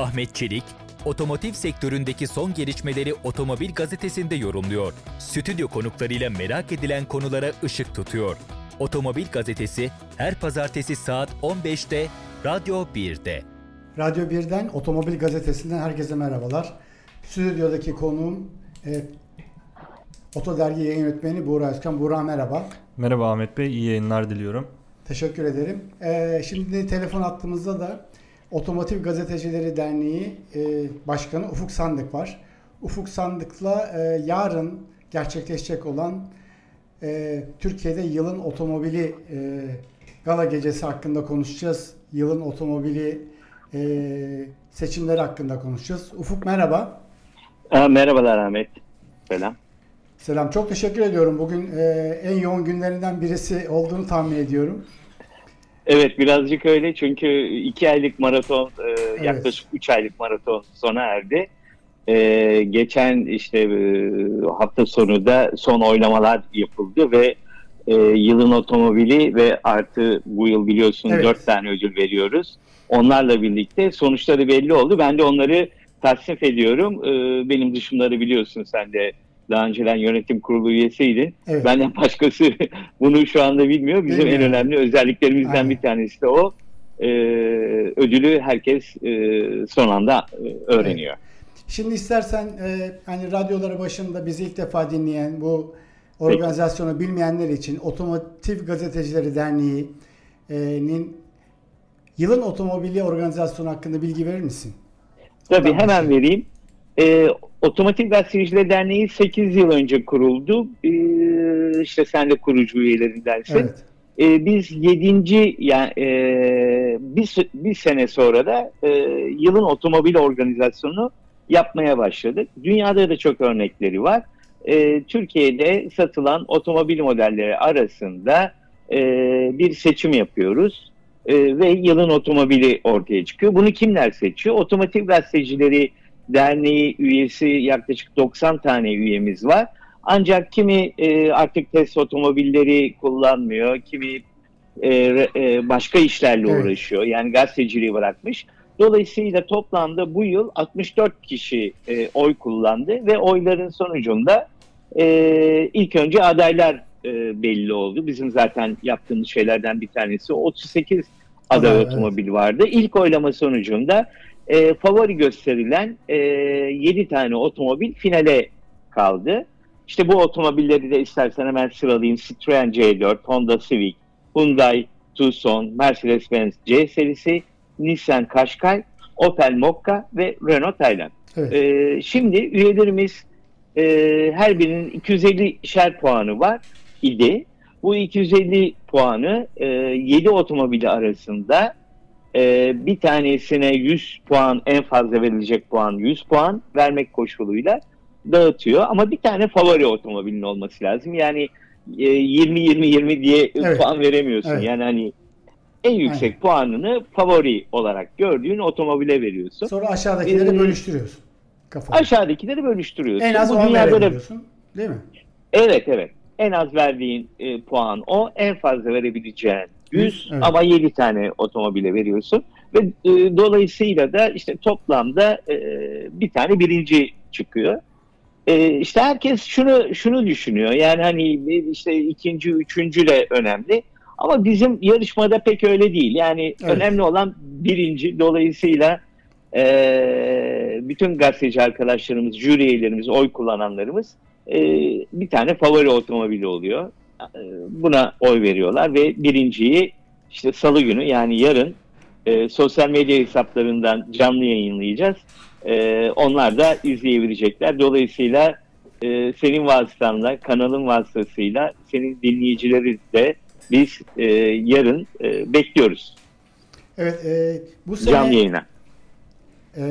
Ahmet Çelik, otomotiv sektöründeki son gelişmeleri Otomobil Gazetesi'nde yorumluyor. Stüdyo konuklarıyla merak edilen konulara ışık tutuyor. Otomobil Gazetesi her pazartesi saat 15'te Radyo 1'de. Radyo 1'den Otomobil Gazetesi'nden herkese merhabalar. Stüdyodaki konuğum e, Oto Dergi yayın yönetmeni Buğra Özkan. Buğra merhaba. Merhaba Ahmet Bey, iyi yayınlar diliyorum. Teşekkür ederim. E, şimdi telefon attığımızda da Otomotiv Gazetecileri Derneği e, Başkanı Ufuk Sandık var. Ufuk Sandık'la e, yarın gerçekleşecek olan e, Türkiye'de yılın otomobili e, gala gecesi hakkında konuşacağız. Yılın otomobili e, seçimleri hakkında konuşacağız. Ufuk merhaba. Aa, merhabalar Ahmet. Selam. Selam. Çok teşekkür ediyorum. Bugün e, en yoğun günlerinden birisi olduğunu tahmin ediyorum. Evet birazcık öyle çünkü iki aylık maraton e, evet. yaklaşık üç aylık maraton sona erdi. E, geçen işte e, hafta sonu da son oynamalar yapıldı ve e, yılın otomobili ve artı bu yıl biliyorsun evet. dört tane ödül veriyoruz. Onlarla birlikte sonuçları belli oldu. Ben de onları tasnif ediyorum. E, benim dışımları biliyorsun sen de daha önceden yönetim kurulu üyesiydin. Evet. Benden başkası bunu şu anda bilmiyor. Bizim Bilmiyorum. en önemli özelliklerimizden Aynen. bir tanesi de o. Ee, ödülü herkes e, son anda e, öğreniyor. Evet. Şimdi istersen e, hani radyoları başında bizi ilk defa dinleyen bu organizasyonu Peki. bilmeyenler için Otomotiv Gazetecileri Derneği'nin yılın otomobili organizasyonu hakkında bilgi verir misin? Tabii hemen vereyim. E, Otomotiv Gazeteciler Derneği 8 yıl önce kuruldu. E, işte sen de kurucu üyelerindensin. Evet. E, biz 7. yani e, bir, bir sene sonra da e, yılın otomobil organizasyonu yapmaya başladık. Dünyada da çok örnekleri var. E, Türkiye'de satılan otomobil modelleri arasında e, bir seçim yapıyoruz e, ve yılın otomobili ortaya çıkıyor. Bunu kimler seçiyor? Otomotiv gazetecileri Derneği üyesi yaklaşık 90 tane üyemiz var. Ancak kimi e, artık test otomobilleri kullanmıyor, kimi e, e, başka işlerle evet. uğraşıyor. Yani gazeteciliği bırakmış. Dolayısıyla toplamda bu yıl 64 kişi e, oy kullandı ve oyların sonucunda e, ilk önce adaylar e, belli oldu. Bizim zaten yaptığımız şeylerden bir tanesi 38 aday evet, otomobil vardı. İlk oylama sonucunda e, favori gösterilen e, 7 tane otomobil finale kaldı. İşte bu otomobilleri de istersen hemen sıralayayım. Citroen C4, Honda Civic, Hyundai Tucson, Mercedes-Benz C serisi, Nissan Qashqai, Opel Mokka ve Renault Tayland. Evet. E, şimdi üyelerimiz e, her birinin 250 şer puanı var idi. Bu 250 puanı e, 7 otomobili arasında e, bir tanesine 100 puan en fazla verilecek puan 100 puan vermek koşuluyla dağıtıyor. Ama bir tane favori otomobilin olması lazım. Yani 20-20-20 e, diye evet. puan veremiyorsun. Evet. Yani hani en yüksek Aynen. puanını favori olarak gördüğün otomobile veriyorsun. Sonra aşağıdakileri ee, bölüştürüyorsun. Kafada. Aşağıdakileri bölüştürüyorsun. En az 10 veriyorsun. Değil mi? Evet evet. En az verdiğin e, puan o. En fazla verebileceğin 100 evet. ama 7 tane otomobile veriyorsun. Ve e, dolayısıyla da işte toplamda e, bir tane birinci çıkıyor. E, işte herkes şunu şunu düşünüyor. Yani hani işte ikinci, üçüncü de önemli. Ama bizim yarışmada pek öyle değil. Yani evet. önemli olan birinci. Dolayısıyla e, bütün gazeteci arkadaşlarımız, jüri üyelerimiz, oy kullananlarımız e, bir tane favori otomobili oluyor. E, buna oy veriyorlar ve birinciyi işte salı günü yani yarın e, sosyal medya hesaplarından canlı yayınlayacağız. E, onlar da izleyebilecekler. Dolayısıyla e, senin vasıtanla, kanalın vasıtasıyla senin dinleyicileri de biz e, yarın e, bekliyoruz. Evet, e, bu sene canlı yayına. E,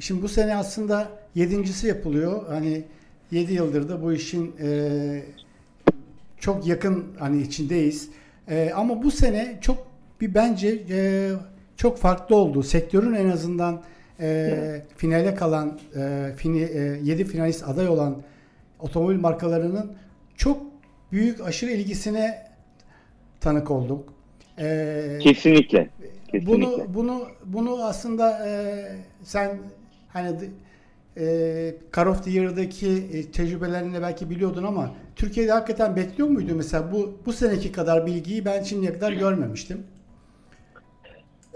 şimdi bu sene aslında yedincisi yapılıyor. Hani yedi yıldır da bu işin e, çok yakın hani içindeyiz. E, ama bu sene çok bir bence e, çok farklı oldu. Sektörün en azından e, finale kalan e, fini, e, 7 finalist aday olan otomobil markalarının çok büyük aşırı ilgisine tanık olduk. E, kesinlikle. kesinlikle. Bunu bunu bunu aslında e, sen hani e, Car of the Year'daki e, tecrübelerinle belki biliyordun ama Türkiye'de hakikaten bekliyor muydu mesela bu bu seneki kadar bilgiyi ben şimdiye kadar görmemiştim.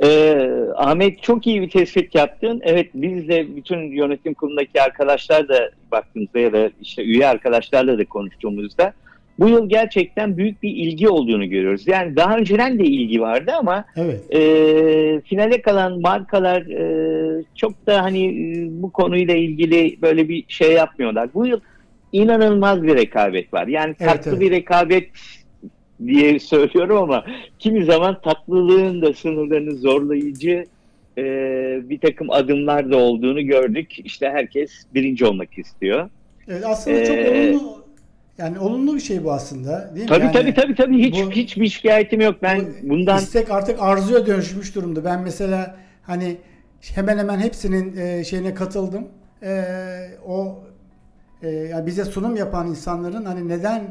Ee, Ahmet çok iyi bir tespit yaptın. Evet biz de bütün yönetim kurulundaki arkadaşlar da baktığımızda ya da işte üye arkadaşlarla da konuştuğumuzda bu yıl gerçekten büyük bir ilgi olduğunu görüyoruz. Yani daha önceden de ilgi vardı ama evet. e, finale kalan markalar e, çok da hani e, bu konuyla ilgili böyle bir şey yapmıyorlar. Bu yıl inanılmaz bir rekabet var. Yani Evet, tatlı evet. bir rekabet diye söylüyorum ama kimi zaman tatlılığın da sınırlarını zorlayıcı e, bir takım adımlar da olduğunu gördük. İşte herkes birinci olmak istiyor. Evet, aslında çok Ee, olumlu yani olumlu bir şey bu aslında değil mi? Tabii Yani tabii tabii tabii hiç bu- hiçbir şikayetim yok. Ben bu bundan istek artık arzuya dönüşmüş durumda. Ben mesela hani hemen hemen hepsinin e, şeyine katıldım. E, o e, yani bize sunum yapan insanların hani neden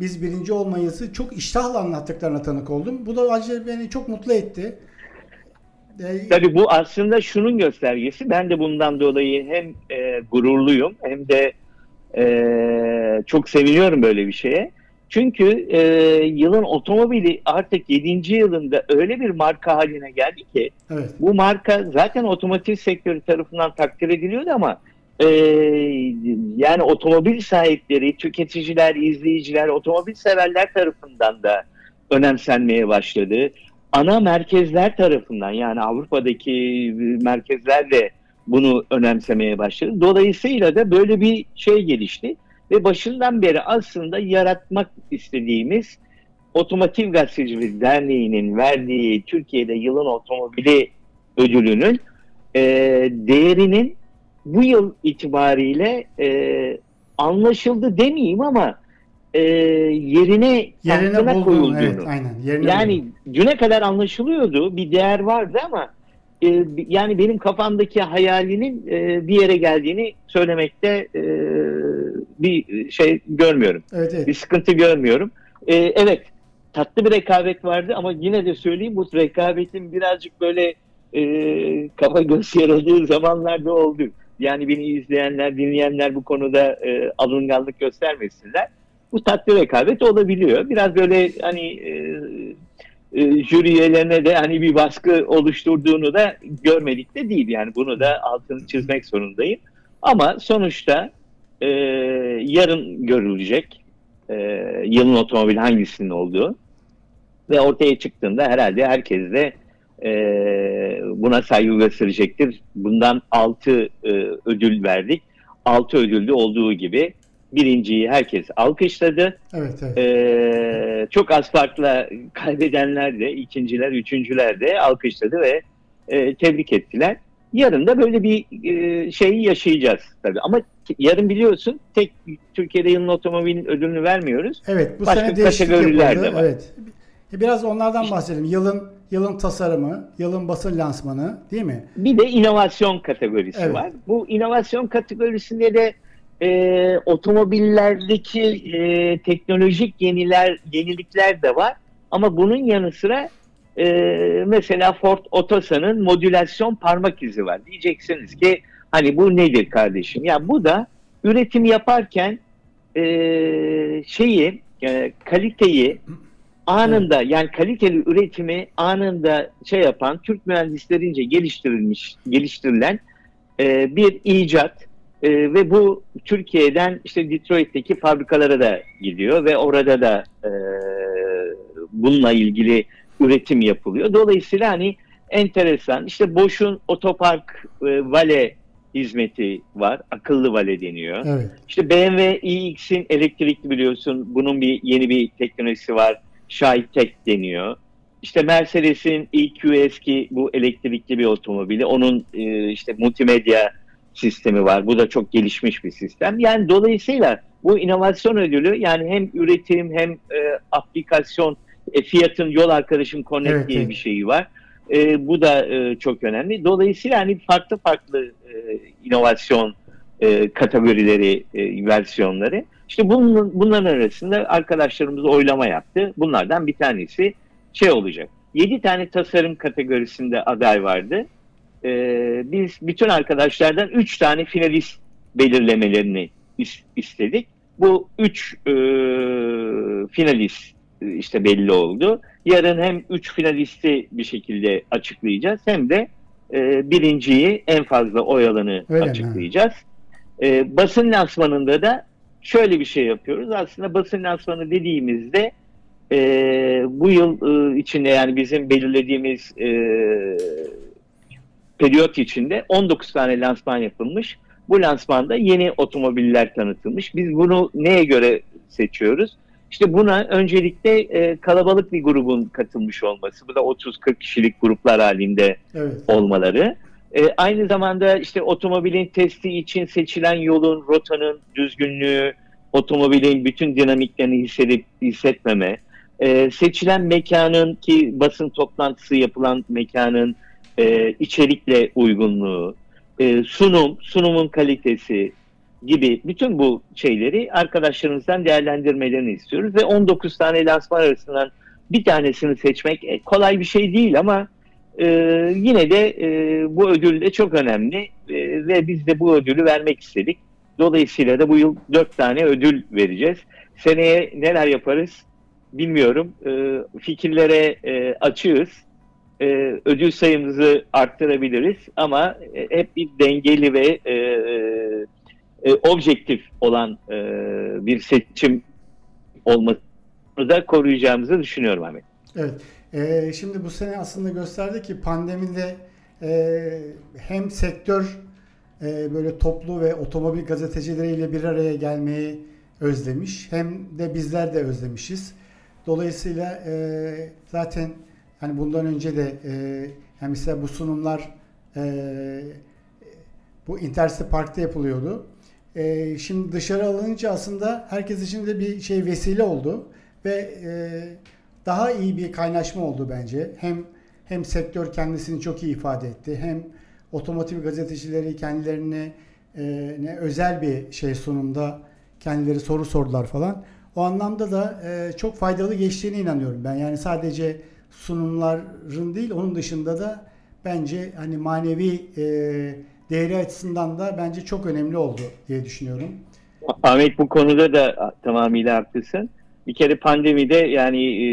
biz birinci olmayızı çok iştahla anlattıklarına tanık oldum. Bu da acı beni çok mutlu etti. E, Tabii bu aslında şunun göstergesi. Ben de bundan dolayı hem e, gururluyum hem de e, çok seviniyorum böyle bir şeye. Çünkü e, yılın otomobili artık 7. yılında öyle bir marka haline geldi ki evet. bu marka zaten otomotiv sektörü tarafından takdir ediliyordu ama e, yani otomobil sahipleri, tüketiciler, izleyiciler, otomobil severler tarafından da önemsenmeye başladı. Ana merkezler tarafından yani Avrupa'daki merkezler de bunu önemsemeye başladı. Dolayısıyla da böyle bir şey gelişti ve başından beri aslında yaratmak istediğimiz Otomotiv Gazetecilik Derneği'nin verdiği Türkiye'de yılın otomobili ödülünün e, değerinin bu yıl itibariyle e, anlaşıldı demeyeyim ama e, yerine, Yerine buldum. koyulduğunu. Evet, aynen. Yerine Yani buldum. düne kadar anlaşılıyordu, bir değer vardı ama e, yani benim kafamdaki hayalinin e, bir yere geldiğini söylemekte e, bir şey görmüyorum. Evet, evet. Bir sıkıntı görmüyorum. E, evet, tatlı bir rekabet vardı ama yine de söyleyeyim bu rekabetin birazcık böyle e, kafa göz yaradığı zamanlarda oldu. Yani beni izleyenler, dinleyenler bu konuda e, alınganlık göstermesinler. Bu tatlı rekabet olabiliyor. Biraz böyle hani e, e, jüri üyelerine de hani bir baskı oluşturduğunu da görmedik de değil. Yani bunu da altını çizmek zorundayım. Ama sonuçta e, yarın görülecek e, yılın otomobil hangisinin olduğu ve ortaya çıktığında herhalde herkes de e, buna saygı gösterecektir. Bundan 6 e, ödül verdik. 6 ödülde olduğu gibi birinciyi herkes alkışladı. Evet, evet. Ee, çok az farkla kaybedenler de, ikinciler, üçüncüler de alkışladı ve e, tebrik ettiler. Yarın da böyle bir e, şeyi yaşayacağız tabii. Ama yarın biliyorsun tek Türkiye'de yılın otomobilin ödülünü vermiyoruz. Evet, bu Başka sene değişiklik yapıldı. de var. Evet. Biraz onlardan bahsedelim. Yılın yılın tasarımı, yılın basın lansmanı, değil mi? Bir de inovasyon kategorisi Evet. var. Bu inovasyon kategorisinde de e, otomobillerdeki e, teknolojik yeniler yenilikler de var. Ama bunun yanı sıra e, mesela Ford Otosan'ın modülasyon parmak izi var. Diyeceksiniz ki hani bu nedir kardeşim? Ya bu da üretim yaparken e, şeyi e, kaliteyi anında yani kaliteli üretimi anında şey yapan Türk mühendislerince geliştirilmiş geliştirilen e, bir icat E, ve bu Türkiye'den işte Detroit'teki fabrikalara da gidiyor ve orada da e, bununla ilgili üretim yapılıyor. Dolayısıyla hani enteresan işte Bosch'un otopark e, vale hizmeti var. Akıllı vale deniyor. Evet. İşte BMW iX'in elektrikli biliyorsun. Bunun bir yeni bir teknolojisi var. Shytech deniyor. İşte Mercedes'in EQS ki bu elektrikli bir otomobili. Onun e, işte multimedya sistemi var. Bu da çok gelişmiş bir sistem. Yani dolayısıyla bu inovasyon ödülü yani hem üretim hem e, aplikasyon e, Fiat'ın yol arkadaşım Connect Evet, diye evet. bir şeyi var. E, bu da e, çok önemli. Dolayısıyla hani farklı farklı e, inovasyon e, kategorileri, e, versiyonları. İşte bunun, bunların arasında arkadaşlarımız oylama yaptı. Bunlardan bir tanesi şey olacak. 7 tane tasarım kategorisinde aday vardı. Ee, biz bütün arkadaşlardan 3 tane finalist belirlemelerini istedik. Bu 3 e, finalist işte belli oldu. Yarın hem 3 finalisti bir şekilde açıklayacağız hem de e, birinciyi en fazla oy alanı Öyle açıklayacağız. E, basın lansmanında da şöyle bir şey yapıyoruz. Aslında basın lansmanı dediğimizde e, bu yıl e, içinde yani bizim belirlediğimiz e, periyot içinde 19 tane lansman yapılmış. Bu lansmanda yeni otomobiller tanıtılmış. Biz bunu neye göre seçiyoruz? İşte buna öncelikle e, kalabalık bir grubun katılmış olması, bu da 30-40 kişilik gruplar halinde evet. olmaları. E, aynı zamanda işte otomobilin testi için seçilen yolun, rotanın düzgünlüğü, otomobilin bütün dinamiklerini hissedip hissetmeme, e, seçilen mekanın ki basın toplantısı yapılan mekanın e, içerikle uygunluğu, e, sunum, sunumun kalitesi, gibi bütün bu şeyleri arkadaşlarımızdan değerlendirmelerini istiyoruz ve 19 tane lansman arasından bir tanesini seçmek e, kolay bir şey değil ama e, yine de e, bu ödül de çok önemli e, ve biz de bu ödülü vermek istedik. Dolayısıyla da bu yıl dört tane ödül vereceğiz. Seneye neler yaparız bilmiyorum. E, fikirlere e, açığız. E, ödül sayımızı arttırabiliriz ama e, hep bir dengeli ve e, e, objektif olan e, bir seçim olmasını da koruyacağımızı düşünüyorum Ahmet. Evet. E, şimdi bu sene aslında gösterdi ki pandemide e, hem sektör e, böyle toplu ve otomobil gazetecileriyle bir araya gelmeyi özlemiş hem de bizler de özlemişiz. Dolayısıyla e, zaten hani bundan önce de e, yani mesela bu sunumlar e, bu Intercity Park'ta yapılıyordu. E, şimdi dışarı alınınca aslında herkes için de bir şey vesile oldu ve e, daha iyi bir kaynaşma oldu bence. Hem hem sektör kendisini çok iyi ifade etti hem otomotiv gazetecileri kendilerine e, ne özel bir şey sunumda kendileri soru sordular falan. O anlamda da e, çok faydalı geçtiğine inanıyorum ben. Yani sadece sunumların değil onun dışında da bence hani manevi e, değeri açısından da bence çok önemli oldu diye düşünüyorum. Ahmet bu konuda da tamamıyla haklısın. Bir kere pandemide yani e,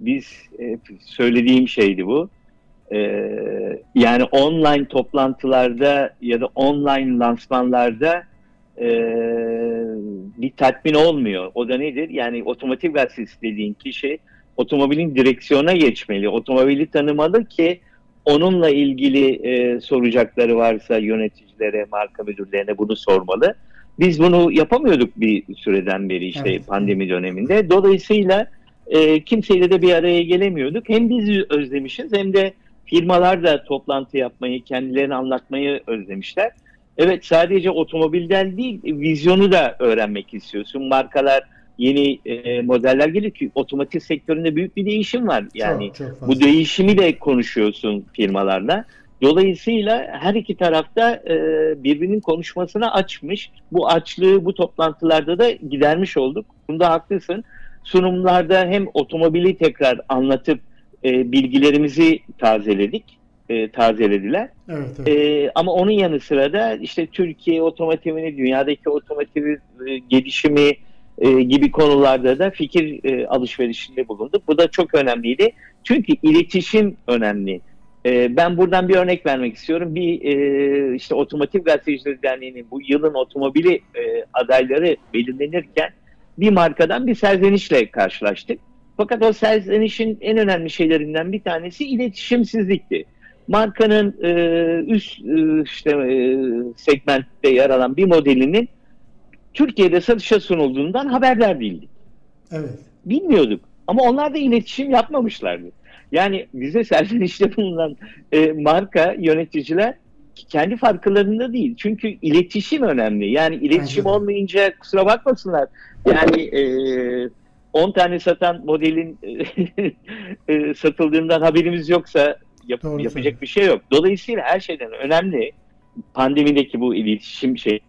biz e, söylediğim şeydi bu. E, yani online toplantılarda ya da online lansmanlarda e, bir tatmin olmuyor. O da nedir? Yani otomotiv gazetesi dediğin kişi otomobilin direksiyona geçmeli, otomobili tanımalı ki onunla ilgili e, soracakları varsa yöneticilere, marka müdürlerine bunu sormalı. Biz bunu yapamıyorduk bir süreden beri işte evet. pandemi döneminde. Dolayısıyla e, kimseyle de bir araya gelemiyorduk. Hem biz özlemişiz hem de firmalar da toplantı yapmayı, kendilerini anlatmayı özlemişler. Evet sadece otomobilden değil, vizyonu da öğrenmek istiyorsun. Markalar yeni e, modeller geliyor ki otomotiv sektöründe büyük bir değişim var. Yani çok, çok bu değişimi de konuşuyorsun firmalarla. Dolayısıyla her iki tarafta e, birbirinin konuşmasına açmış. Bu açlığı bu toplantılarda da gidermiş olduk. Bunda haklısın. Sunumlarda hem otomobili tekrar anlatıp e, bilgilerimizi tazeledik. E, tazelediler. Evet, evet. E, ama onun yanı sıra da işte Türkiye otomotivini, dünyadaki otomotiv e, gelişimi, e, gibi konularda da fikir e, alışverişinde bulunduk. Bu da çok önemliydi. Çünkü iletişim önemli. E, ben buradan bir örnek vermek istiyorum. Bir e, işte Otomotiv Gazetecileri Derneği'nin bu yılın otomobili e, adayları belirlenirken bir markadan bir serzenişle karşılaştık. Fakat o serzenişin en önemli şeylerinden bir tanesi iletişimsizlikti. Markanın e, üst e, işte e, segmentte yer alan bir modelinin Türkiye'de satışa sunulduğundan haberdar değildik. Evet. Bilmiyorduk. Ama onlar da iletişim yapmamışlardı. Yani bize serzenişte bulunan e, marka yöneticiler kendi farklarında değil. Çünkü iletişim önemli. Yani iletişim Aynen. olmayınca kusura bakmasınlar. Yani e, 10 tane satan modelin e, satıldığından haberimiz yoksa yap, yapacak söyleyeyim. bir şey yok. Dolayısıyla her şeyden önemli pandemideki bu iletişim şey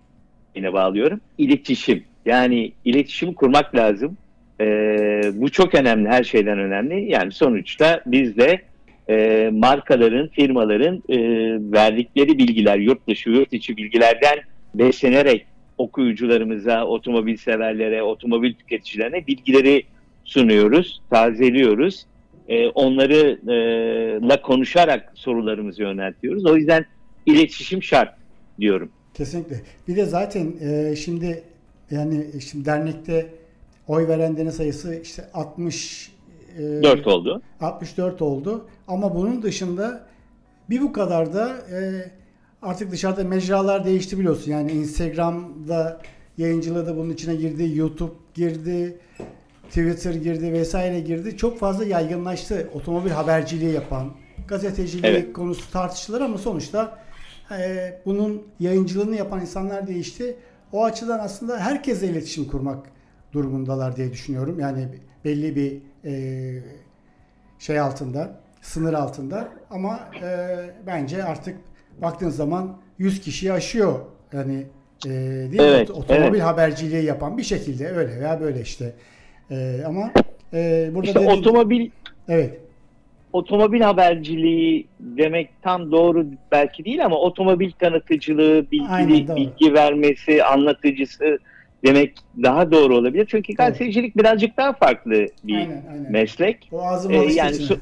yine bağlıyorum. İletişim. Yani iletişim kurmak lazım. E, bu çok önemli, her şeyden önemli. Yani sonuçta biz de e, markaların, firmaların e, verdikleri bilgiler, yurt dışı, yurt içi bilgilerden beslenerek okuyucularımıza, otomobil severlere, otomobil tüketicilerine bilgileri sunuyoruz, tazeliyoruz. E, onları e, la konuşarak sorularımızı yöneltiyoruz. O yüzden iletişim şart diyorum. Kesinlikle. Bir de zaten e, şimdi yani şimdi dernekte oy verenlerin sayısı işte 60 e, 4 oldu. 64 oldu. Ama bunun dışında bir bu kadar da e, artık dışarıda mecralar değişti biliyorsun. Yani Instagram'da yayıncılığı da bunun içine girdi, YouTube girdi, Twitter girdi vesaire girdi. Çok fazla yaygınlaştı otomobil haberciliği yapan, gazeteciliği evet. konusu tartışılır ama sonuçta e, bunun yayıncılığını yapan insanlar değişti. O açıdan aslında herkesle iletişim kurmak durumundalar diye düşünüyorum. Yani belli bir e, şey altında, sınır altında ama e, bence artık baktığın zaman 100 kişiyi aşıyor. Yani e, değil evet, mi? Otomobil evet. haberciliği yapan bir şekilde öyle veya böyle işte. E, ama e, burada işte dediğim, otomobil evet otomobil haberciliği demek tam doğru belki değil ama otomobil tanıtıcılığı, bilgi, Aynen, bilgi vermesi, anlatıcısı demek daha doğru olabilir. Çünkü gazetecilik birazcık daha farklı bir aynen, aynen. meslek. O ee, yani so-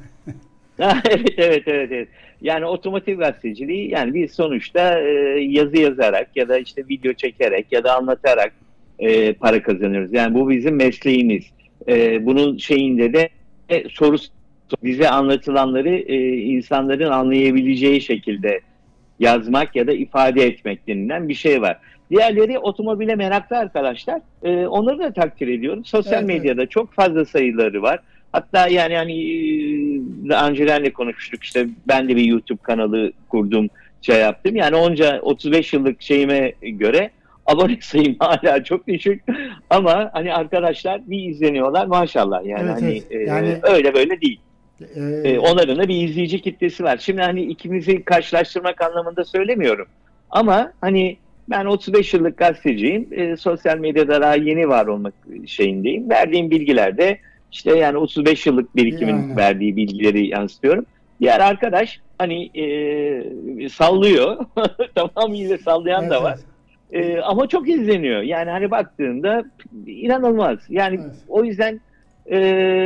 evet, evet, evet, evet. Yani otomotiv gazeteciliği yani bir sonuçta e, yazı yazarak ya da işte video çekerek ya da anlatarak e, para kazanıyoruz. Yani bu bizim mesleğimiz. E, bunun şeyinde de e, soru bize anlatılanları e, insanların anlayabileceği şekilde yazmak ya da ifade etmek denilen bir şey var. Diğerleri otomobile meraklı arkadaşlar. E, onları da takdir ediyorum. Sosyal evet, medyada evet. çok fazla sayıları var. Hatta yani hani daha öncelerle konuşmuştuk işte ben de bir YouTube kanalı kurdum şey yaptım. Yani onca 35 yıllık şeyime göre abone sayım hala çok düşük ama hani arkadaşlar bir izleniyorlar maşallah yani evet, hani evet. yani e, öyle böyle değil. Ee, onların da bir izleyici kitlesi var. Şimdi hani ikimizi karşılaştırmak anlamında söylemiyorum. Ama hani ben 35 yıllık gazeteciyim. E, sosyal medyada daha yeni var olmak şeyindeyim. Verdiğim bilgilerde işte yani 35 yıllık birikimin yani. verdiği bilgileri yansıtıyorum. Diğer arkadaş hani e, sallıyor. Tamamıyla sallayan evet, da var. E, ama çok izleniyor. Yani hani baktığında inanılmaz. Yani evet. o yüzden e,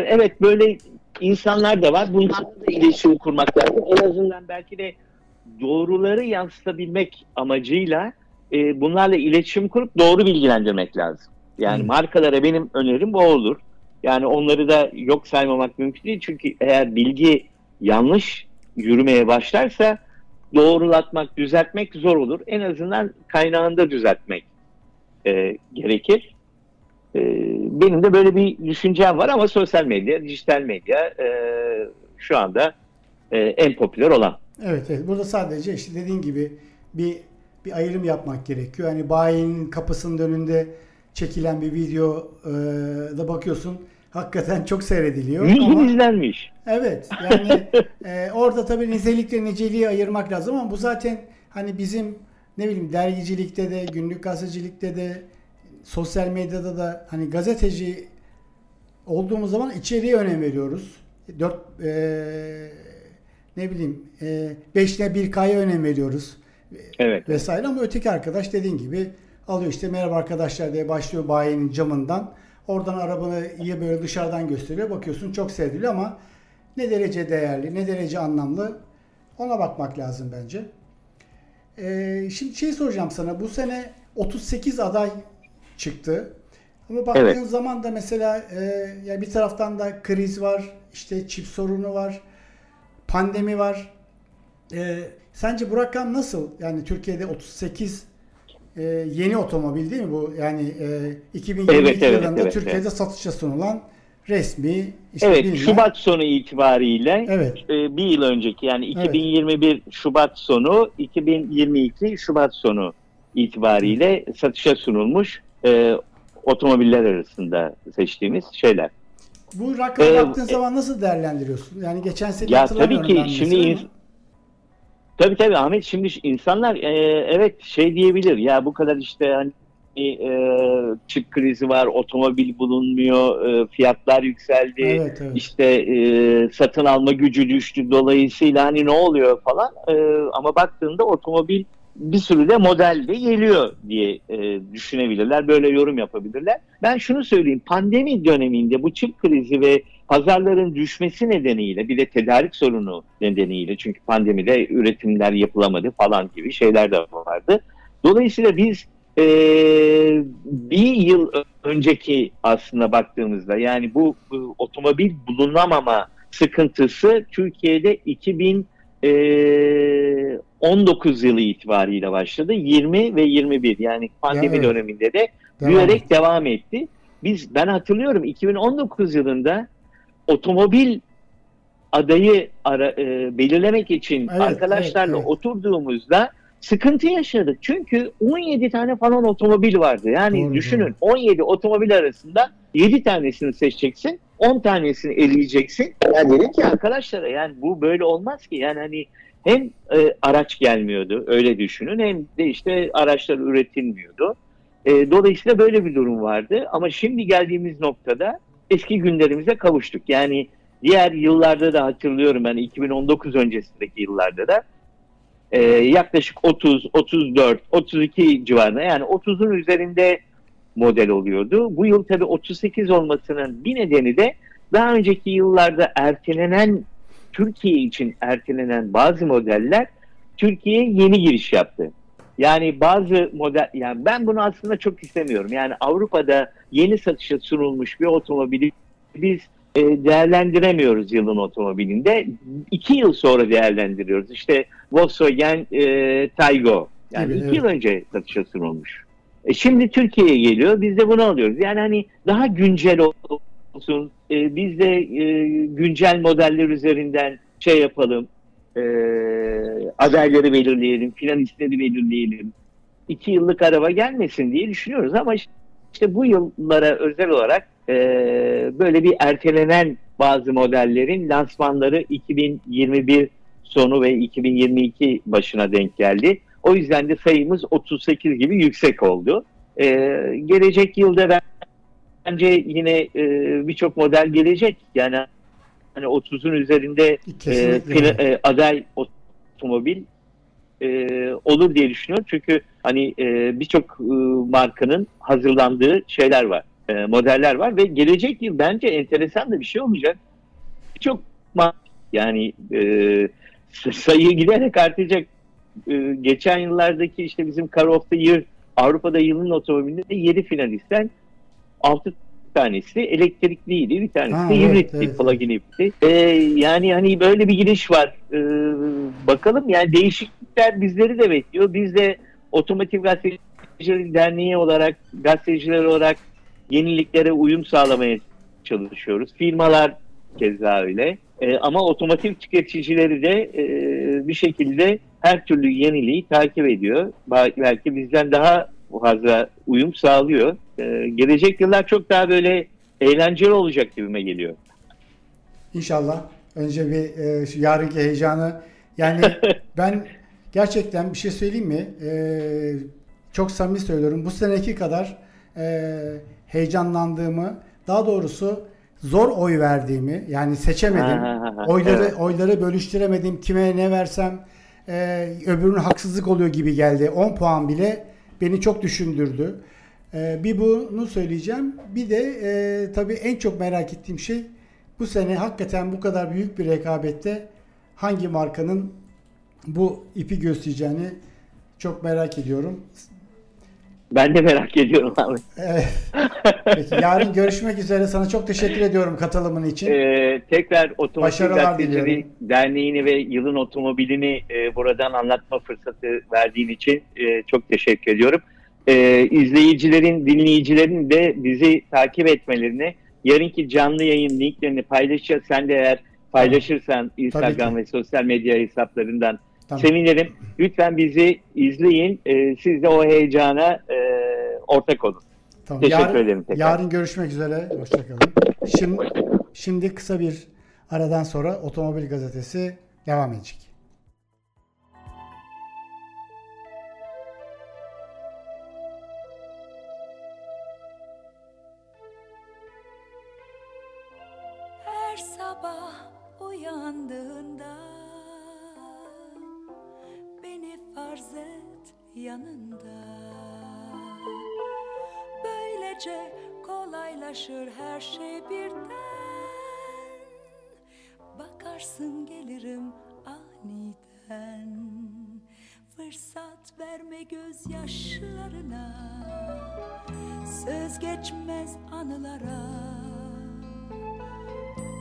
evet böyle insanlar da var. Bunlarla da iletişim kurmak lazım. En azından belki de doğruları yansıtabilmek amacıyla e, bunlarla iletişim kurup doğru bilgilendirmek lazım. Yani hmm. markalara benim önerim bu olur. Yani onları da yok saymamak mümkün değil. Çünkü eğer bilgi yanlış yürümeye başlarsa doğrulatmak, düzeltmek zor olur. En azından kaynağında düzeltmek e, gerekir. E, benim de böyle bir düşüncem var ama sosyal medya, dijital medya e, şu anda e, en popüler olan. Evet, evet. Burada sadece işte dediğin gibi bir bir ayrım yapmak gerekiyor. Hani bayinin kapısının önünde çekilen bir video e, da bakıyorsun hakikaten çok seyrediliyor. Ama, izlenmiş. Evet yani e, orada tabii nitelikle niceliği ayırmak lazım ama bu zaten hani bizim ne bileyim dergicilikte de günlük gazetecilikte de sosyal medyada da hani gazeteci olduğumuz zaman içeriğe önem veriyoruz. Dört e, ne bileyim e, beşte bir kaya önem veriyoruz. Evet. Vesaire ama öteki arkadaş dediğin gibi alıyor işte merhaba arkadaşlar diye başlıyor bayinin camından. Oradan arabanı iyi böyle dışarıdan gösteriyor. Bakıyorsun çok sevdili ama ne derece değerli, ne derece anlamlı ona bakmak lazım bence. Ee, şimdi şey soracağım sana. Bu sene 38 aday çıktı. Ama baktığın evet. zaman da mesela e, yani bir taraftan da kriz var, işte çip sorunu var, pandemi var. E, sence bu rakam nasıl? Yani Türkiye'de 38 e, yeni otomobil değil mi bu? Yani e, 2022 evet, evet, yılında evet, Türkiye'de evet. satışa sunulan resmi işte Evet, bilinen... Şubat sonu itibariyle evet. e, bir yıl önceki yani 2021 evet. Şubat sonu 2022 Şubat sonu itibariyle satışa sunulmuş e, otomobiller arasında seçtiğimiz şeyler. Bu rakama ee, baktığın zaman nasıl değerlendiriyorsun? Yani geçen sene ya tabii ki şimdi Tabii tabii Ahmet şimdi insanlar e, evet şey diyebilir ya bu kadar işte hani e, çip krizi var, otomobil bulunmuyor, e, fiyatlar yükseldi, evet, evet. işte e, satın alma gücü düştü dolayısıyla hani ne oluyor falan. E, ama baktığında otomobil bir sürü de model de geliyor diye e, düşünebilirler, böyle yorum yapabilirler. Ben şunu söyleyeyim, pandemi döneminde bu çip krizi ve pazarların düşmesi nedeniyle bir de tedarik sorunu nedeniyle çünkü pandemide üretimler yapılamadı falan gibi şeyler de vardı. Dolayısıyla biz e, bir yıl önceki aslında baktığımızda yani bu, bu otomobil bulunamama sıkıntısı Türkiye'de 2019 e, yılı itibariyle başladı. 20 ve 21 yani pandemi evet. döneminde de devam büyüyerek devam etti. Biz ben hatırlıyorum 2019 yılında otomobil adayı ara, e, belirlemek için evet, arkadaşlarla evet, evet. oturduğumuzda sıkıntı yaşadık. Çünkü 17 tane falan otomobil vardı. Yani doğru, düşünün doğru. 17 otomobil arasında 7 tanesini seçeceksin, 10 tanesini eleyeceksin. Yani dedim ki arkadaşlara yani bu böyle olmaz ki. Yani hani hem e, araç gelmiyordu öyle düşünün hem de işte araçlar üretilmiyordu. E, dolayısıyla böyle bir durum vardı. Ama şimdi geldiğimiz noktada eski günlerimize kavuştuk. Yani diğer yıllarda da hatırlıyorum ben 2019 öncesindeki yıllarda da e, yaklaşık 30, 34, 32 civarında yani 30'un üzerinde model oluyordu. Bu yıl tabii 38 olmasının bir nedeni de daha önceki yıllarda ertelenen Türkiye için ertelenen bazı modeller Türkiye'ye yeni giriş yaptı. Yani bazı model yani ben bunu aslında çok istemiyorum. Yani Avrupa'da yeni satışa sunulmuş bir otomobili biz e, değerlendiremiyoruz yılın otomobilinde. iki yıl sonra değerlendiriyoruz. İşte Volkswagen e, Taygo. Yani evet, iki evet. yıl önce satışa sunulmuş. E şimdi Türkiye'ye geliyor. Biz de bunu alıyoruz. Yani hani daha güncel olsun. E, biz de e, güncel modeller üzerinden şey yapalım. E, adayları belirleyelim. Finalistleri belirleyelim. İki yıllık araba gelmesin diye düşünüyoruz ama işte bu yıllara özel olarak e, böyle bir ertelenen bazı modellerin lansmanları 2021 sonu ve 2022 başına denk geldi. O yüzden de sayımız 38 gibi yüksek oldu. E, gelecek yılda bence yine e, birçok model gelecek. Yani hani 30'un üzerinde e, e, aday otomobil e, olur diye düşünüyorum. Çünkü hani e, birçok e, markanın hazırlandığı şeyler var e, modeller var ve gelecek yıl bence enteresan da bir şey olacak. Çok yani e, sayı giderek artacak. E, geçen yıllardaki işte bizim Car of the Year Avrupa'da yılın otomobilinde de 7 finalistten 6 tanesi elektrikliydi, bir tanesi ha, de hibritti, evet, evet. plug-in hibritti. Ee, yani hani böyle bir giriş var. Ee, bakalım yani değişiklikler bizleri de bekliyor. Biz de Otomotiv Gazeteciler Derneği olarak, gazeteciler olarak yeniliklere uyum sağlamaya çalışıyoruz. Firmalar keza öyle. E, ama otomotiv tüketicileri de e, bir şekilde her türlü yeniliği takip ediyor. Belki bizden daha fazla uyum sağlıyor. E, gelecek yıllar çok daha böyle eğlenceli olacak gibime geliyor. İnşallah. Önce bir e, yarınki heyecanı yani ben gerçekten bir şey söyleyeyim mi? E, çok samimi söylüyorum. Bu seneki kadar e, heyecanlandığımı, daha doğrusu zor oy verdiğimi, yani seçemedim, oyları evet. oyları bölüştüremedim, kime ne versem e, öbürünün haksızlık oluyor gibi geldi. 10 puan bile beni çok düşündürdü. E, bir bunu söyleyeceğim. Bir de e, tabii en çok merak ettiğim şey bu sene hakikaten bu kadar büyük bir rekabette hangi markanın bu ipi göstereceğini çok merak ediyorum. Ben de merak ediyorum abi. Evet. Peki, yarın görüşmek üzere. Sana çok teşekkür ediyorum katılımın için. Ee, tekrar Otomotiv Gazetecileri Derneği'ni ve yılın otomobilini e, buradan anlatma fırsatı verdiğin için e, çok teşekkür ediyorum. E, izleyicilerin, dinleyicilerin de bizi takip etmelerini, yarınki canlı yayın linklerini paylaşacağız. Sen de eğer paylaşırsan Instagram ve sosyal medya hesaplarından Tamam. Sevinirim. Lütfen bizi izleyin. E, siz de o heyecana e, ortak olun. Tamam. Teşekkür yarın, ederim tekrar. Yarın görüşmek üzere. Hoşçakalın. Şimdi, şimdi kısa bir aradan sonra Otomobil Gazetesi devam edecek. Yanında. Böylece kolaylaşır her şey birden. Bakarsın gelirim aniden. Fırsat verme gözyaşlarına. Söz geçmez anılara.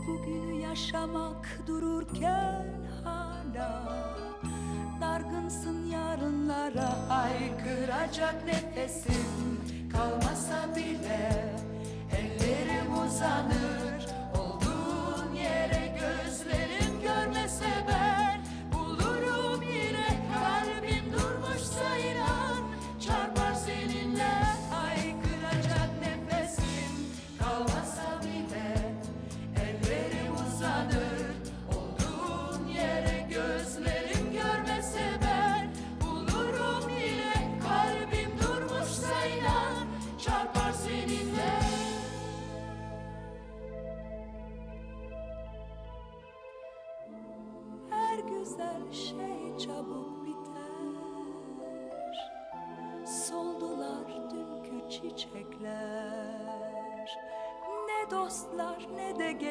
Bugünü yaşamak dururken hala Dargınsın yarınlara Haykıracak nefesim kalmasa bile Ellerim uzanır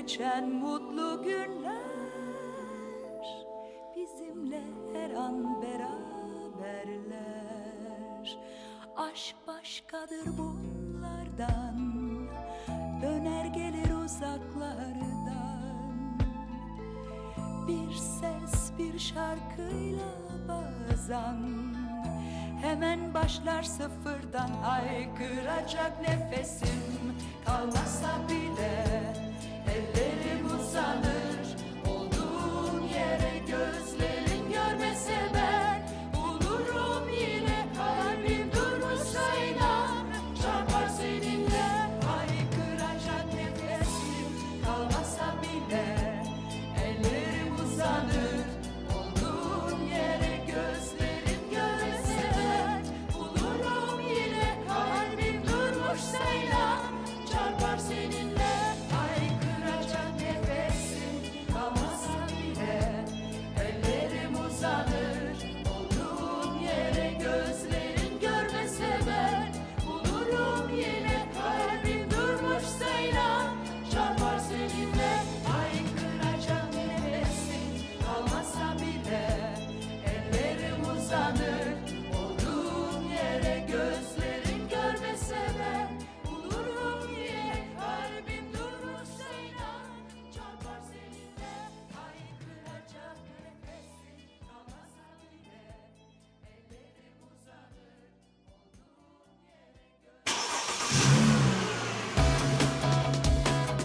geçen mutlu günler Bizimle her an beraberler. Aşk başkadır bunlardan Döner gelir uzaklardan. Bir ses bir şarkıyla bazen Hemen başlar sıfırdan. Haykıracak nefesim Kalmasa bile ellerim uzanır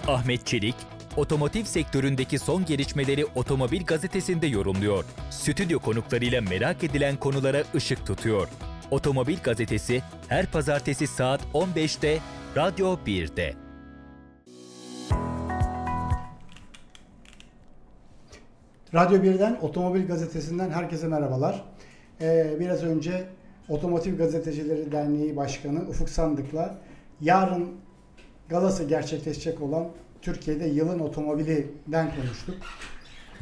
Ahmet Çelik, otomotiv sektöründeki son gelişmeleri Otomobil Gazetesi'nde yorumluyor. Stüdyo konuklarıyla merak edilen konulara ışık tutuyor. Otomobil Gazetesi her pazartesi saat 15'te Radyo 1'de. Radyo 1'den Otomobil Gazetesi'nden herkese merhabalar. Ee, biraz önce Otomotiv Gazetecileri Derneği Başkanı Ufuk Sandık'la yarın galası gerçekleşecek olan Türkiye'de yılın otomobilinden konuştuk.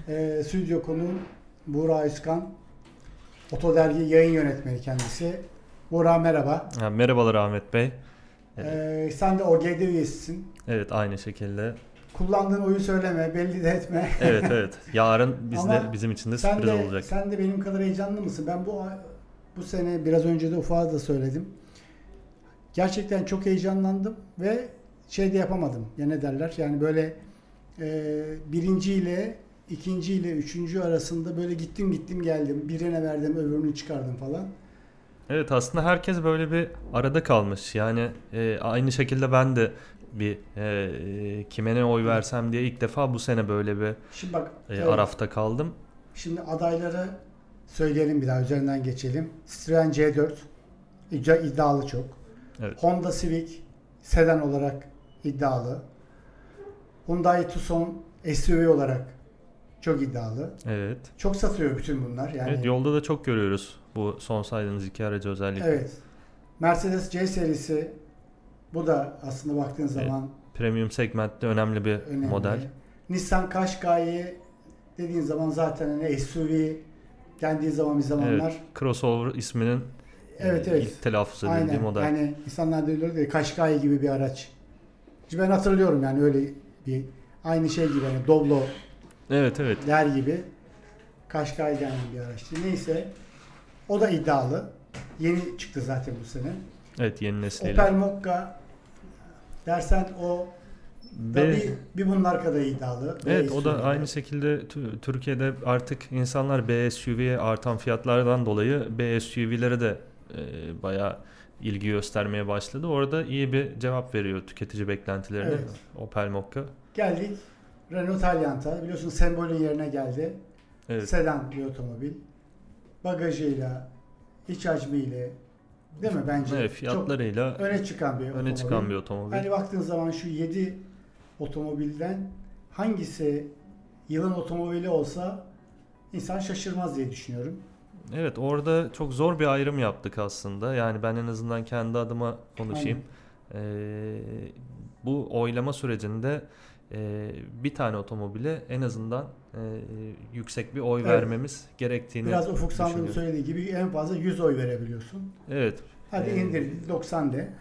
Ee, stüdyo konuğum Buğra Özkan, Otodergi yayın yönetmeni kendisi. Buğra merhaba. Ha, merhabalar Ahmet Bey. Ee, sen de OGD üyesisin. Evet aynı şekilde. Kullandığın oyu söyleme, belli de etme. Evet evet. Yarın biz Ama de bizim için de sürpriz de, olacak. Sen de benim kadar heyecanlı mısın? Ben bu bu sene biraz önce de Ufuk'a da söyledim. Gerçekten çok heyecanlandım ve şey de yapamadım. Ya ne derler? Yani böyle e, birinci ile ikinci ile üçüncü arasında böyle gittim gittim geldim. Birine verdim öbürünü çıkardım falan. Evet aslında herkes böyle bir arada kalmış. Yani e, aynı şekilde ben de bir e, kime ne oy versem diye ilk defa bu sene böyle bir Şimdi bak e, evet, arafta kaldım. şimdi adayları söyleyelim bir daha üzerinden geçelim. Citroen C4 iddia- iddialı çok. Evet. Honda Civic sedan olarak iddialı. Hyundai Tucson SUV olarak çok iddialı. Evet. Çok satıyor bütün bunlar. Yani Evet yolda da çok görüyoruz bu son saydığınız iki aracı özellikle. Evet. Mercedes C serisi bu da aslında baktığın Evet. zaman Premium segmentte önemli bir önemli. model. Nissan Qashqai dediğin zaman zaten hani SUV geldiği zaman bir zamanlar Evet. Crossover isminin Evet evet. ilk telaffuz edildiği Aynen. model. Yani insanlar diyorlar ki Kaşkay gibi bir araç. Ben hatırlıyorum yani öyle bir aynı şey gibi hani Doblo Evet evet. der gibi Kaşkay denen bir araçtı. Neyse o da iddialı. Yeni çıktı zaten bu sene. Evet yeni nesliyle. Opel Mokka dersen o Ve- bir, bir bunlar kadar iddialı. Evet Ve o da aynı şekilde Tü- Türkiye'de artık insanlar BSUV'ye artan fiyatlardan dolayı BSUV'lere de e, bayağı ilgi göstermeye başladı. Orada iyi bir cevap veriyor tüketici beklentilerine Evet. Opel Mokka. Geldik Renault Taliant'a. Biliyorsun sembolün yerine geldi. Evet. Sedan bir otomobil. Bagajıyla, iç hacmiyle değil mi bence? Evet, fiyatlarıyla Çok öne çıkan bir öne otomobil. çıkan bir otomobil. Hani baktığın zaman şu 7 otomobilden hangisi yılın otomobili olsa insan şaşırmaz diye düşünüyorum. Evet orada çok zor bir ayrım yaptık aslında. Yani ben en azından kendi adıma konuşayım. Ee, bu oylama sürecinde e, bir tane otomobile en azından e, yüksek bir oy Evet. vermemiz gerektiğini Biraz Ufuk düşünüyorum. söylediği gibi en fazla 100 oy verebiliyorsun. Evet. Hadi Ee, indir 90 de.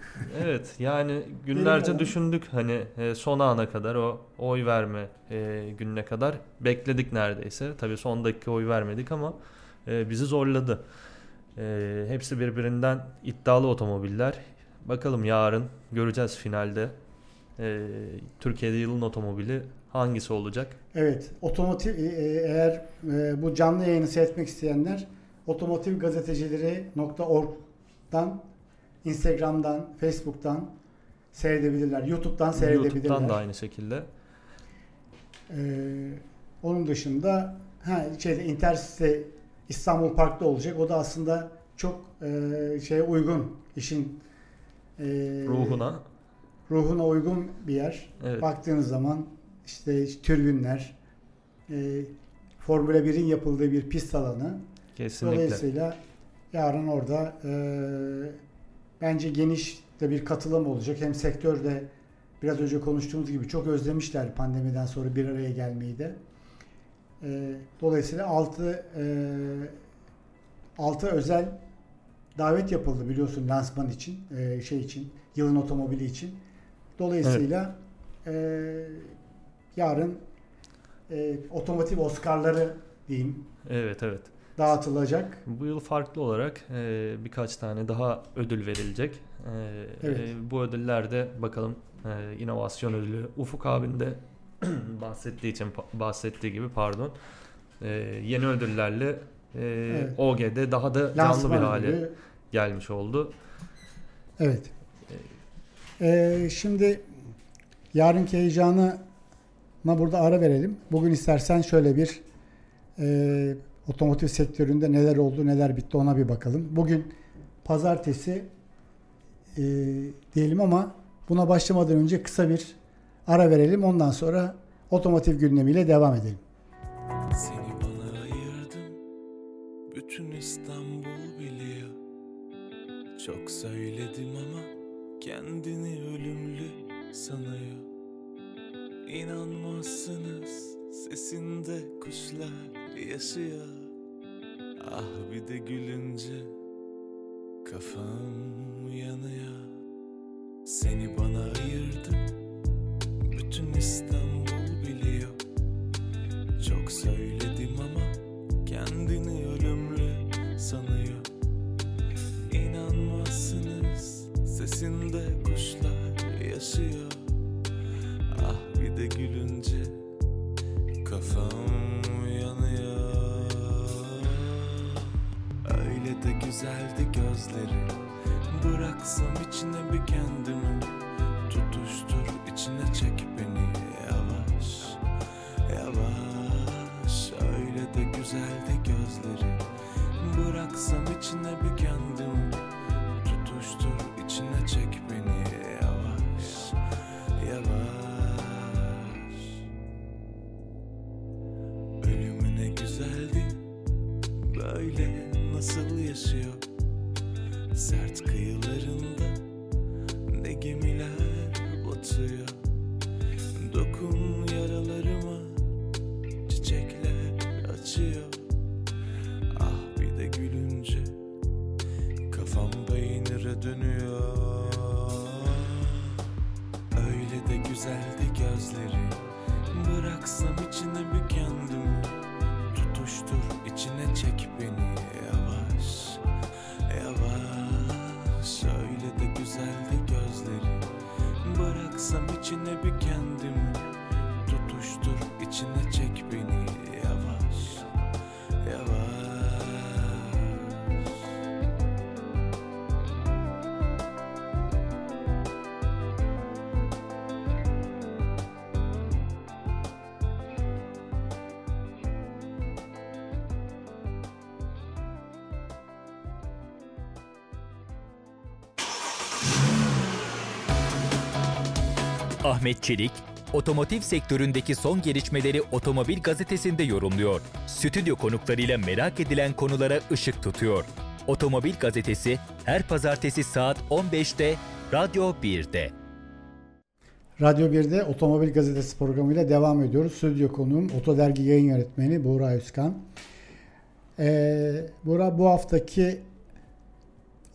Evet yani günlerce düşündük hani e, son ana kadar o oy verme e, gününe kadar bekledik neredeyse. Tabii son dakika oy vermedik ama e, bizi zorladı. E, hepsi birbirinden iddialı otomobiller. Bakalım yarın göreceğiz finalde. E, Türkiye'de yılın otomobili hangisi olacak? Evet, otomotiv e, e, eğer e, bu canlı yayını seyretmek isteyenler otomotivgazetecileri.org'dan, Instagram'dan, Facebook'tan seyredebilirler. YouTube'dan seyredebilirler. YouTube'dan da aynı şekilde. Ee, onun dışında ha şeyde Intersite İstanbul Park'ta olacak. O da aslında çok e, şeye uygun işin e, Ruhuna. ruhuna uygun bir yer. Evet. Baktığınız zaman işte türbünler, e, Formula 1'in yapıldığı bir pist alanı. Kesinlikle. Dolayısıyla yarın orada e, bence geniş de bir katılım olacak. Hem sektörde biraz önce konuştuğumuz gibi çok özlemişler pandemiden sonra bir araya gelmeyi de. E, dolayısıyla 6 6 özel davet yapıldı biliyorsun lansman için, e, şey için, yılın otomobili için. Dolayısıyla e, yarın e, otomotiv Oscar'ları diyeyim Evet evet. dağıtılacak. Bu yıl farklı olarak e, birkaç tane daha ödül verilecek. E, Evet. e, bu ödüllerde bakalım e, inovasyon ödülü Ufuk abin de bahsettiği için bahsettiği gibi pardon e, yeni ödüllerle e, Evet. OG'de daha da canlı Lansman bir hale gibi. gelmiş oldu. Evet. Ee, şimdi yarınki heyecanına burada ara verelim. Bugün istersen şöyle bir e, otomotiv sektöründe neler oldu, neler bitti ona bir bakalım. Bugün pazartesi e, diyelim ama buna başlamadan önce kısa bir ara verelim. Ondan sonra otomotiv gündemiyle devam edelim. Seni bana ayırdın Bütün İstanbul biliyor Çok söyledim ama Kendini ölümlü sanıyor İnanmazsınız Sesinde kuşlar yaşıyor Ah bir de gülünce Kafam yanıyor Seni bana ayırdın Bütün İstanbul biliyor çok söyledim ama kendini ölümlü sanıyor. İnanmazsınız sesinde kuşlar yaşıyor. Ah bir de gülünce kafam yanıyor. Öyle de güzeldi gözleri. Bıraksam içine bir kendimi Ahmet Çelik, otomotiv sektöründeki son gelişmeleri Otomobil Gazetesi'nde yorumluyor. Stüdyo konuklarıyla merak edilen konulara ışık tutuyor. Otomobil Gazetesi her pazartesi saat 15'te Radyo 1'de. Radyo 1'de Otomobil Gazetesi programıyla devam ediyoruz. Stüdyo konuğum Otodergi yayın yönetmeni Buğra Özkan. Ee, Buğra bu haftaki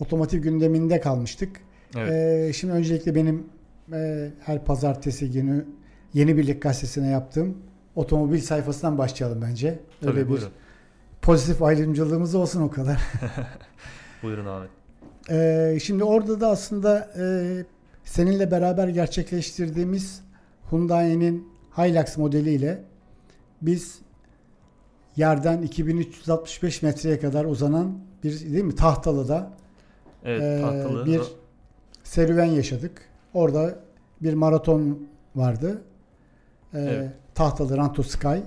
otomotiv gündeminde kalmıştık. Evet. Ee, şimdi öncelikle benim e, her pazartesi günü Yeni Birlik Gazetesi'ne yaptığım otomobil sayfasından başlayalım bence. Tabii Öyle bir buyurun. pozitif ayrımcılığımız olsun o kadar. Buyurun abi. Ee, şimdi orada da aslında e, seninle beraber gerçekleştirdiğimiz Hyundai'nin Hilux modeliyle biz yerden 2365 metreye kadar uzanan bir değil mi tahtalıda Evet Ee, tahtalı. bir serüven yaşadık. Orada bir maraton vardı. Ee, Evet. Tahtalı Ranto Sky.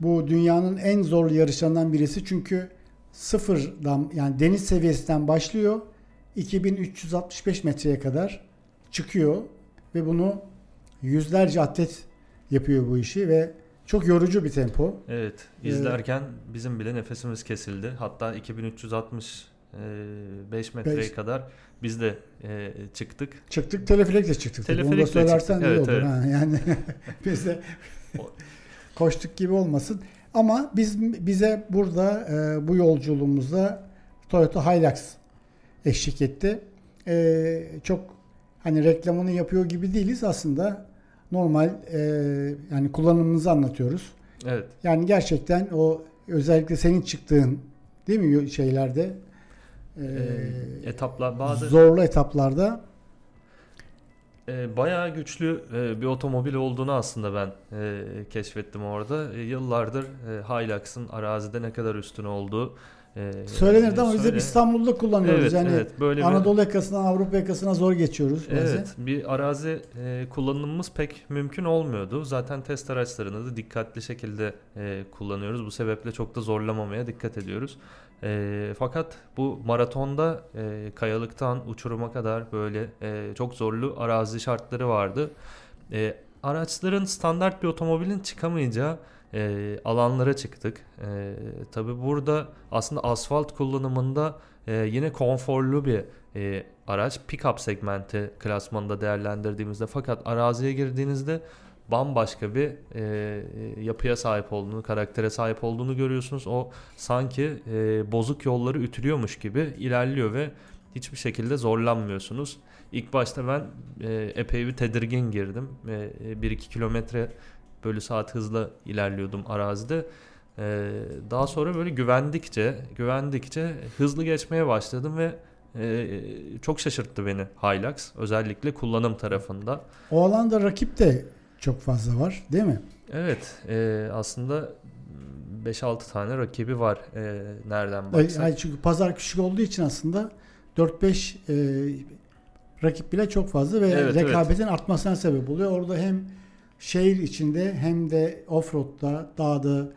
Bu dünyanın en zorlu yarışlarından birisi çünkü sıfırdan yani deniz seviyesinden başlıyor 2365 metreye kadar çıkıyor ve bunu yüzlerce atlet yapıyor bu işi ve çok yorucu bir tempo. Evet, izlerken bizim bile nefesimiz kesildi. Hatta 2365 metreye Beş. kadar biz de e, çıktık. Çıktık teleferikle çıktık. tabii. Onu da Teleferikle söylersen çıktık, iyi evet, olur. evet. Ha, yani biz de koştuk gibi olmasın. Ama biz bize burada e, bu yolculuğumuzda Toyota Hilux eşlik etti. E, çok hani reklamını yapıyor gibi değiliz aslında. Normal e, yani kullanımımızı anlatıyoruz. Evet, Yani gerçekten o özellikle senin çıktığın değil mi şeylerde e, etaplar bazı zorlu etaplarda e, bayağı güçlü e, bir otomobil olduğunu aslında ben e, keşfettim orada. E, yıllardır e, Hilux'ın arazide ne kadar üstün olduğu e, Söylenirdi ama biz hep İstanbul'da kullanıyoruz. Evet, yani evet, böyle bir- Anadolu yakasından Avrupa yakasına zor geçiyoruz bazen. Evet, bir arazi e, kullanımımız pek mümkün olmuyordu. Zaten test araçlarını da dikkatli şekilde e, kullanıyoruz. Bu sebeple çok da zorlamamaya dikkat ediyoruz. E, fakat bu maratonda e, kayalıktan uçuruma kadar böyle e, çok zorlu arazi şartları vardı. E, araçların standart bir otomobilin çıkamayacağı e, alanlara çıktık. E, tabii burada aslında asfalt kullanımında e, yine konforlu bir e, araç pick-up segmenti klasmanında değerlendirdiğimizde fakat araziye girdiğinizde bambaşka bir e, yapıya sahip olduğunu, karaktere sahip olduğunu görüyorsunuz. O sanki e, bozuk yolları ütülüyormuş gibi ilerliyor ve hiçbir şekilde zorlanmıyorsunuz. İlk başta ben e, epey bir tedirgin girdim. E, 1-2 kilometre bölü saat hızla ilerliyordum arazide. E, daha sonra böyle güvendikçe, güvendikçe hızlı geçmeye başladım ve e, çok şaşırttı beni Hilux. Özellikle kullanım tarafında. O alanda rakip de çok fazla var değil mi? Evet, e, aslında 5-6 tane rakibi var e, nereden baksak. ay çünkü pazar küçük olduğu için aslında 4-5 e, rakip bile çok fazla ve Evet, rekabetin artmasına sebep oluyor. Orada hem şehir içinde hem de offroad'da, dağda,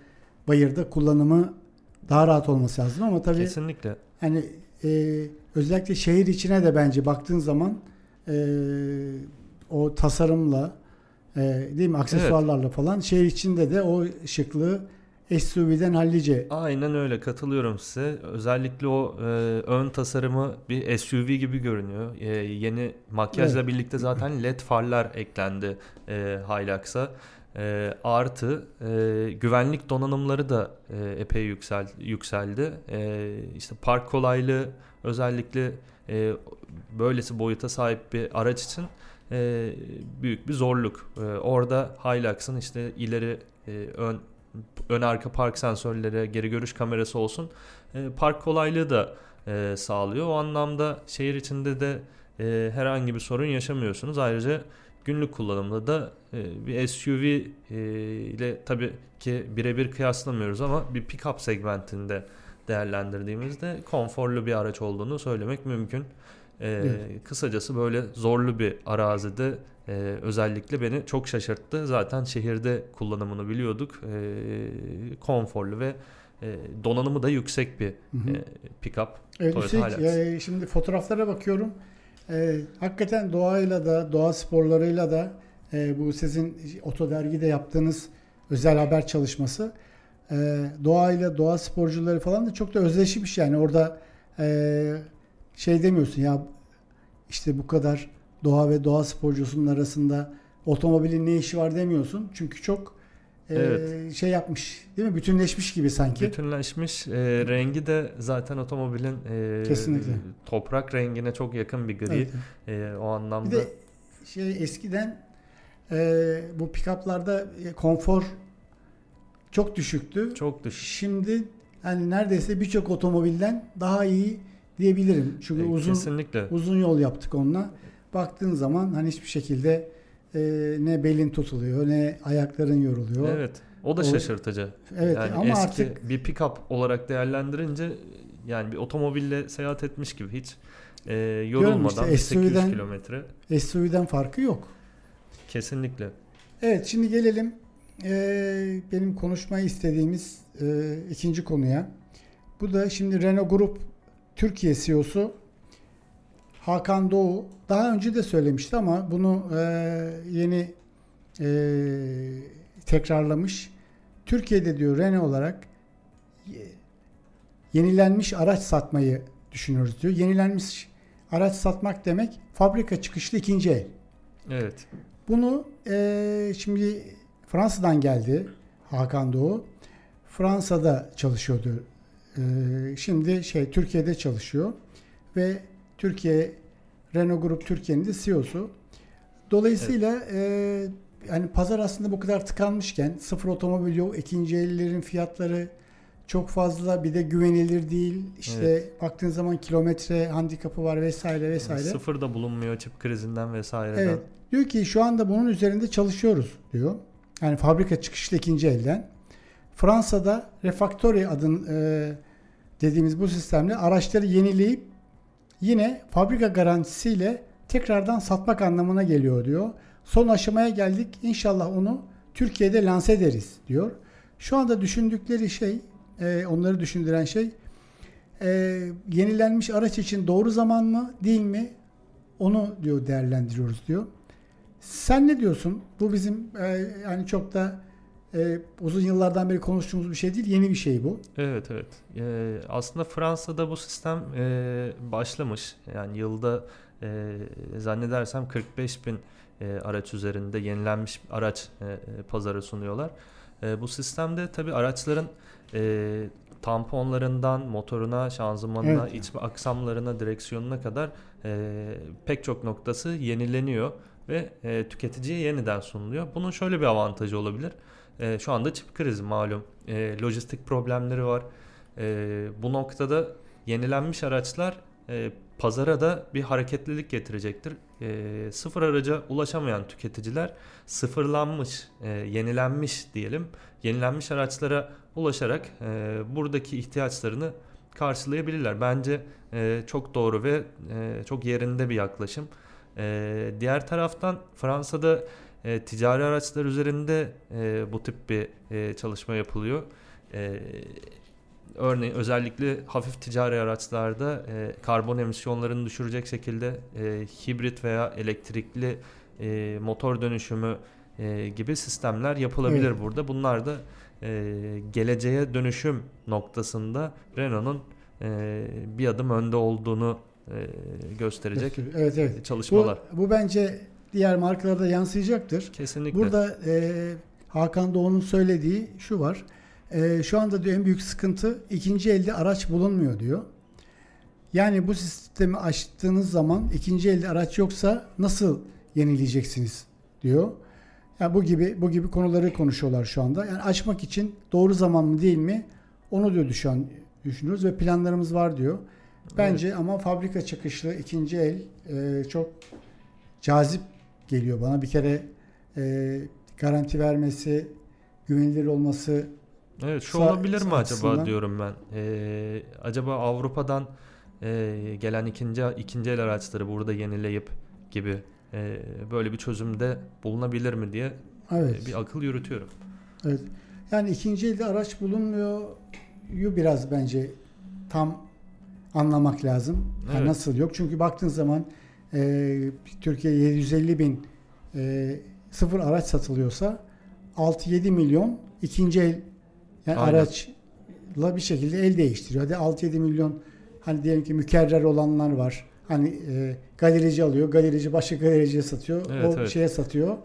bayırda kullanımı daha rahat olması lazım ama tabii Kesinlikle. hani e, özellikle şehir içine de bence baktığın zaman e, o tasarımla e, değil mi aksesuarlarla falan şehir içinde de o şıklığı SUV'den hallice Aynen öyle katılıyorum size. Özellikle o e, ön tasarımı bir SUV gibi görünüyor. E, yeni makyajla Evet. birlikte zaten LED farlar eklendi e, Hilux'a. E, artı e, güvenlik donanımları da e, epey yüksel, yükseldi. E, işte park kolaylığı özellikle e, böylesi boyuta sahip bir araç için e, büyük bir zorluk. E, orada Hilux'ın işte ileri e, ön ön arka park sensörleri, geri görüş kamerası olsun e, park kolaylığı da e, sağlıyor. O anlamda şehir içinde de e, herhangi bir sorun yaşamıyorsunuz. Ayrıca günlük kullanımda da e, bir SUV e, ile tabii ki birebir kıyaslamıyoruz ama bir pick-up segmentinde değerlendirdiğimizde konforlu bir araç olduğunu söylemek mümkün. E, evet. Kısacası böyle zorlu bir arazide e, özellikle beni çok şaşırttı. Zaten şehirde kullanımını biliyorduk. E, konforlu ve e, donanımı da yüksek bir hı hı. E, pick-up. Evet, Toyota e, şimdi fotoğraflara bakıyorum. E, hakikaten doğayla da, doğa sporlarıyla da e, bu sizin Oto Dergi'de yaptığınız özel haber çalışması e, doğayla, doğa sporcuları falan da çok da özleşmiş yani orada e, şey demiyorsun ya işte bu kadar doğa ve doğa sporcusunun arasında otomobilin ne işi var demiyorsun. Çünkü çok e, evet. şey yapmış değil mi? Bütünleşmiş gibi sanki. Bütünleşmiş. E, rengi de zaten otomobilin e, Kesinlikle. toprak rengine çok yakın bir gri. Evet. E, o anlamda. Bir de şey eskiden e, bu pikaplarda konfor çok düşüktü. Çok düşük. Şimdi hani neredeyse birçok otomobilden daha iyi diyebilirim. Çünkü e, uzun kesinlikle. uzun yol yaptık onunla. Baktığın zaman hani hiçbir şekilde e, ne belin tutuluyor ne ayakların yoruluyor. Evet. O da o, şaşırtıcı. Evet yani ama eski artık bir pick-up olarak değerlendirince yani bir otomobille seyahat etmiş gibi hiç e, yorulmadan işte, 800 kilometre. SUV'den farkı yok. Kesinlikle. Evet şimdi gelelim e, benim konuşmayı istediğimiz e, ikinci konuya. Bu da şimdi Renault Grup Türkiye CEO'su Hakan Doğu daha önce de söylemişti ama bunu e, yeni e, tekrarlamış. Türkiye'de diyor Renault olarak yenilenmiş araç satmayı düşünüyoruz diyor. Yenilenmiş araç satmak demek fabrika çıkışlı ikinci el. Evet. Bunu e, şimdi Fransa'dan geldi Hakan Doğu. Fransa'da çalışıyordu. E, şimdi şey Türkiye'de çalışıyor ve Türkiye Renault Grup Türkiye'nin de CEO'su. Dolayısıyla evet. e, yani pazar aslında bu kadar tıkanmışken sıfır otomobil yok, ikinci ellerin fiyatları çok fazla bir de güvenilir değil. İşte evet. baktığın zaman kilometre handikapı var vesaire vesaire. Sıfır da bulunmuyor çip krizinden vesaireden. Evet. Diyor ki şu anda bunun üzerinde çalışıyoruz diyor. Yani fabrika çıkışlı ikinci elden. Fransa'da Refactory adın e, dediğimiz bu sistemle araçları yenileyip yine fabrika garantisiyle tekrardan satmak anlamına geliyor diyor. Son aşamaya geldik. İnşallah onu Türkiye'de lanse ederiz diyor. Şu anda düşündükleri şey, e, onları düşündüren şey e, yenilenmiş araç için doğru zaman mı değil mi onu diyor değerlendiriyoruz diyor. Sen ne diyorsun? Bu bizim e, yani çok da e, uzun yıllardan beri konuştuğumuz bir şey değil. Yeni bir şey bu. Evet evet. E, aslında Fransa'da bu sistem e, başlamış. Yani yılda e, zannedersem 45 bin e, araç üzerinde yenilenmiş araç e, pazarı sunuyorlar. E, bu sistemde tabi araçların e, tamponlarından motoruna, şanzımanına, evet. iç aksamlarına, direksiyonuna kadar e, pek çok noktası yenileniyor ve e, tüketiciye yeniden sunuluyor. Bunun şöyle bir avantajı olabilir. E, şu anda çip krizi malum. E, lojistik problemleri var. E, bu noktada yenilenmiş araçlar e, pazara da bir hareketlilik getirecektir. E, sıfır araca ulaşamayan tüketiciler sıfırlanmış, e, yenilenmiş diyelim, yenilenmiş araçlara ulaşarak e, buradaki ihtiyaçlarını karşılayabilirler. Bence e, çok doğru ve e, çok yerinde bir yaklaşım. E, diğer taraftan Fransa'da e, ticari araçlar üzerinde e, bu tip bir e, çalışma yapılıyor. E, örneğin özellikle hafif ticari araçlarda e, karbon emisyonlarını düşürecek şekilde e, hibrit veya elektrikli e, motor dönüşümü e, gibi sistemler yapılabilir evet. burada. Bunlar da e, geleceğe dönüşüm noktasında Renault'un e, bir adım önde olduğunu e, gösterecek evet, evet. çalışmalar. Bu, bu bence diğer markalarda yansıyacaktır. Kesinlikle. Burada e, Hakan Doğu'nun söylediği şu var. E, şu anda diyor en büyük sıkıntı ikinci elde araç bulunmuyor diyor. Yani bu sistemi açtığınız zaman ikinci elde araç yoksa nasıl yenileyeceksiniz diyor. Yani bu gibi bu gibi konuları konuşuyorlar şu anda. Yani açmak için doğru zaman mı değil mi? Onu diyor şu an düşünüyoruz ve planlarımız var diyor. Bence evet. ama fabrika çıkışlı ikinci el e, çok cazip geliyor bana. Bir kere e, garanti vermesi, güvenilir olması Evet şu olabilir mi acaba diyorum ben. Ee, acaba Avrupa'dan e, gelen ikinci ikinci el araçları burada yenileyip gibi e, böyle bir çözümde bulunabilir mi diye evet. e, bir akıl yürütüyorum. Evet. Yani ikinci elde araç bulunmuyor yu biraz bence tam anlamak lazım. Evet. Yani nasıl yok? Çünkü baktığın zaman e, Türkiye 750 bin e, sıfır araç satılıyorsa 6-7 milyon ikinci el yani Aynen. araçla bir şekilde el değiştiriyor. Hadi 6-7 milyon hani diyelim ki mükerrer olanlar var. Hani e, galerici alıyor, galerici başka galericiye satıyor, evet, o evet. şeye satıyor.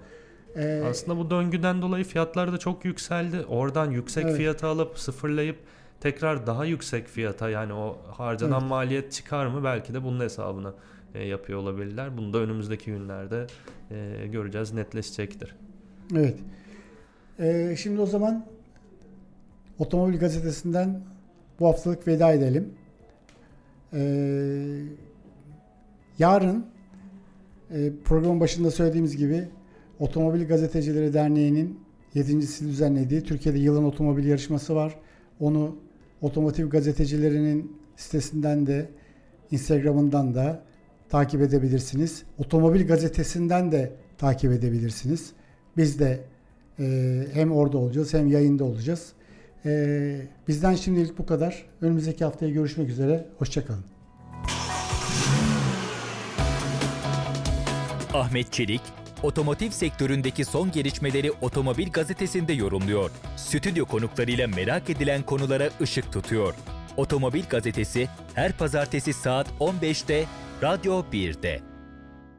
Ee, Aslında bu döngüden dolayı fiyatlar da çok yükseldi. Oradan yüksek evet. fiyata alıp sıfırlayıp tekrar daha yüksek fiyata yani o harcanan evet. maliyet çıkar mı belki de bunun hesabını e, yapıyor olabilirler. Bunu da önümüzdeki günlerde e, göreceğiz, netleşecektir. Evet. E, şimdi o zaman Otomobil Gazetesi'nden bu haftalık veda edelim. E, yarın e, programın başında söylediğimiz gibi Otomobil Gazetecileri Derneği'nin yedincisi düzenlediği Türkiye'de yılın otomobil yarışması var. Onu otomotiv gazetecilerinin sitesinden de Instagram'ından da takip edebilirsiniz. Otomobil gazetesinden de takip edebilirsiniz. Biz de e, hem orada olacağız hem yayında olacağız. E, bizden şimdilik bu kadar. Önümüzdeki haftaya görüşmek üzere. Hoşçakalın. Ahmet Çelik, otomotiv sektöründeki son gelişmeleri Otomobil Gazetesi'nde yorumluyor. Stüdyo konuklarıyla merak edilen konulara ışık tutuyor. Otomobil Gazetesi her pazartesi saat 15'te Radyo 1'de.